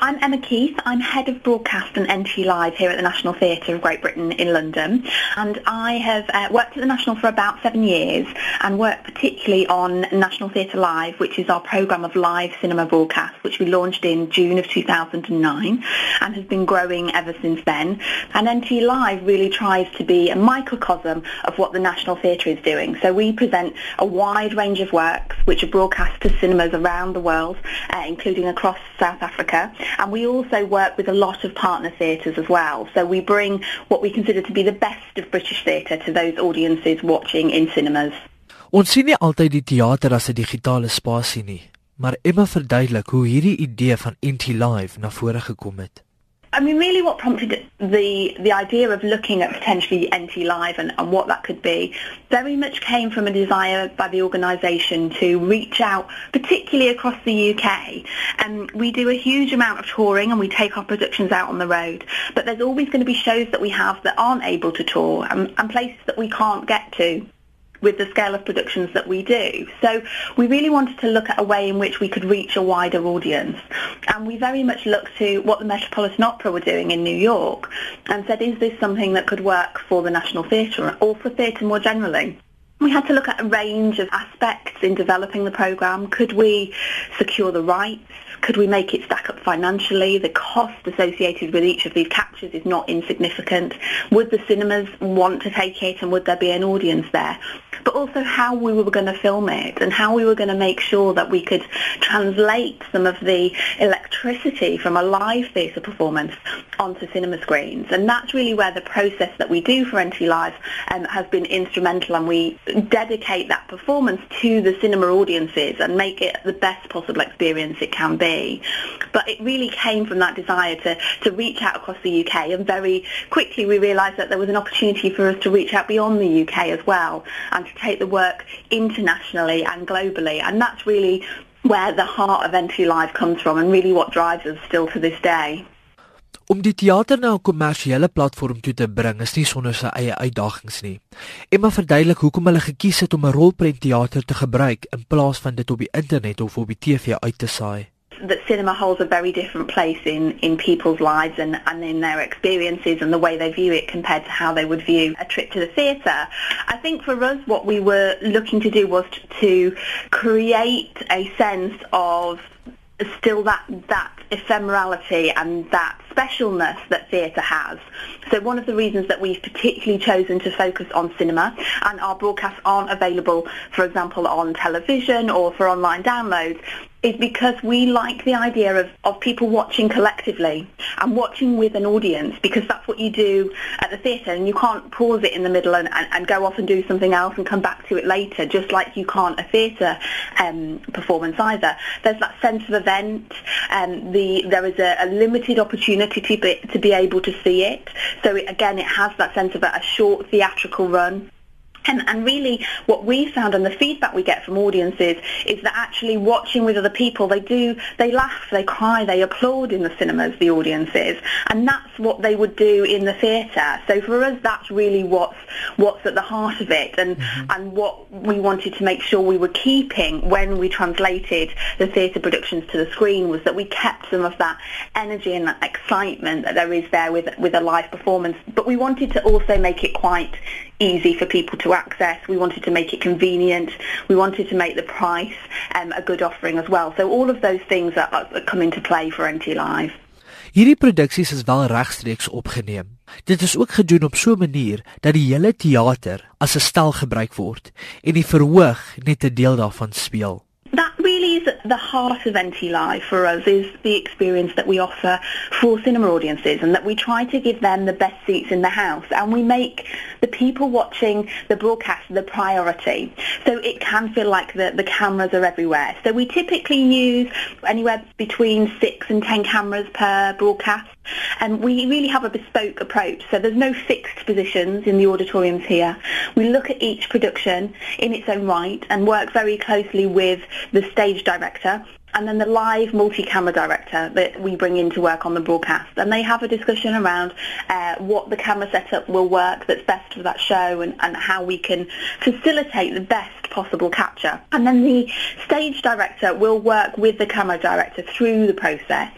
I'm Emma Keith. I'm head of broadcast and NT Live here at the National Theatre of Great Britain in London. And I have uh, worked at the National for about seven years and worked particularly on National Theatre Live, which is our programme of live cinema broadcasts, which we launched in June of 2009 and has been growing ever since then. And NT Live really tries to be a microcosm of what the National Theatre is doing. So we present a wide range of works which are broadcast to cinemas around the world, uh, including across South Africa and we also work with a lot of partner theatres as well. So we bring what we consider to be the best of British theatre to those audiences watching in cinemas. Ons sien nie altyd die teater as 'n digitale spasie nie, maar Emma verduidelik hoe hierdie idee van NT Live na vore gekom het. I mean, really what prompted the, the idea of looking at potentially NT Live and, and what that could be very much came from a desire by the organisation to reach out, particularly across the UK. And um, we do a huge amount of touring and we take our productions out on the road. But there's always going to be shows that we have that aren't able to tour and, and places that we can't get to with the scale of productions that we do. So we really wanted to look at a way in which we could reach a wider audience. And we very much looked to what the Metropolitan Opera were doing in New York and said, is this something that could work for the National Theatre or for theatre more generally? We had to look at a range of aspects in developing the programme. Could we secure the rights? Could we make it stack up financially? The cost associated with each of these captures is not insignificant. Would the cinemas want to take it and would there be an audience there? But also how we were going to film it and how we were going to make sure that we could translate some of the electricity from a live theatre performance onto cinema screens. And that's really where the process that we do for NT Live um, has been instrumental and we dedicate that performance to the cinema audiences and make it the best possible experience it can be be. But it really came from that desire to, to reach out across the UK and very quickly we realised that there was an opportunity for us to reach out beyond the UK as well and to take the work internationally and globally and that's really where the heart of NT Live comes from and really what drives us still to this day. Om die teater na 'n kommersiële platform toe te bring is nie sonder sy eie uitdagings nie. Emma verduidelik hoekom hulle gekies het om 'n rolprentteater te gebruik in plaas van dit op die internet of op die TV uit te saai that cinema holds a very different place in, in people's lives and, and in their experiences and the way they view it compared to how they would view a trip to the theatre. I think for us what we were looking to do was to create a sense of still that that ephemerality and that specialness that theatre has. So one of the reasons that we've particularly chosen to focus on cinema and our broadcasts aren't available, for example, on television or for online downloads, is because we like the idea of, of people watching collectively and watching with an audience because that's what you do at the theatre and you can't pause it in the middle and, and, and go off and do something else and come back to it later just like you can't a theatre um, performance either. There's that sense of event and um, the, there is a, a limited opportunity to be, to be able to see it so it, again it has that sense of a, a short theatrical run and, and really what we found and the feedback we get from audiences is that actually watching with other people, they do, they laugh, they cry, they applaud in the cinemas, the audiences. And that's what they would do in the theatre. So for us, that's really what's, what's at the heart of it and, mm-hmm. and what we wanted to make sure we were keeping when we translated the theatre productions to the screen was that we kept some of that energy and that excitement that there is there with, with a live performance. But we wanted to also make it quite easy for people to access. We wanted to make it convenient. We wanted to make the price um, a good offering as well. So all of those things are, are come into play for NT Live. Hierdie produksies is wel regstreeks opgeneem. Dit is ook gedoen op so 'n manier dat die hele teater as 'n stel gebruik word en die verhoog net 'n deel daarvan speel. The heart of NT Live for us is the experience that we offer for cinema audiences and that we try to give them the best seats in the house and we make the people watching the broadcast the priority. So it can feel like the, the cameras are everywhere. So we typically use anywhere between six and ten cameras per broadcast and we really have a bespoke approach. So there's no fixed positions in the auditoriums here. We look at each production in its own right and work very closely with the stage director and then the live multi-camera director that we bring in to work on the broadcast. And they have a discussion around uh, what the camera setup will work that's best for that show and, and how we can facilitate the best possible capture. And then the stage director will work with the camera director through the process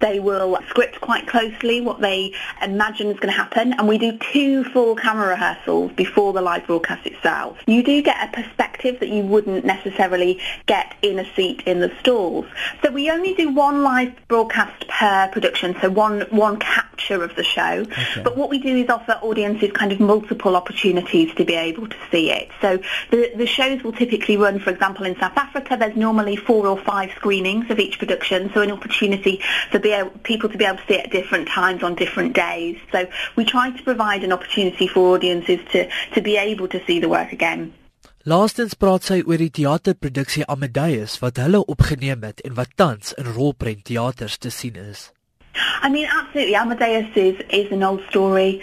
They will script quite closely what they imagine is going to happen and we do two full camera rehearsals before the live broadcast itself. You do get a perspective that you wouldn't necessarily get in a seat in the stalls. So we only do one live broadcast per production, so one, one capture of the show. Okay. But what we do is offer audiences kind of multiple opportunities to be able to see it. So the, the shows will typically run, for example, in South Africa, there's normally four or five screenings of each production, so an opportunity for be able, people to be able to see it at different times on different days. So we try to provide an opportunity for audiences to, to be able to see the work again. Laastens praat sy oor die teaterproduksie Amadeus wat hulle opgeneem het en wat tans in rolprent teaters te sien is. I mean absolutely Amadeus is is an old story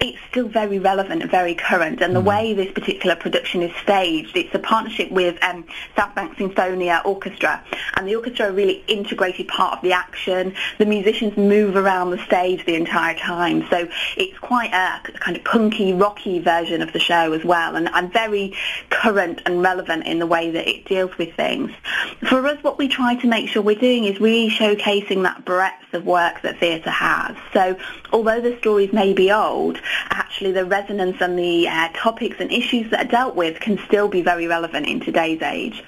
it's still very relevant and very current. And the mm. way this particular production is staged, it's a partnership with um, Southbank Sinfonia Orchestra. And the orchestra are a really integrated part of the action. The musicians move around the stage the entire time. So it's quite a kind of punky, rocky version of the show as well. And, and very current and relevant in the way that it deals with things. For us, what we try to make sure we're doing is really showcasing that breadth of work that theatre has. So although the stories may be old, actually the resonance and the uh, topics and issues that are dealt with can still be very relevant in today's age.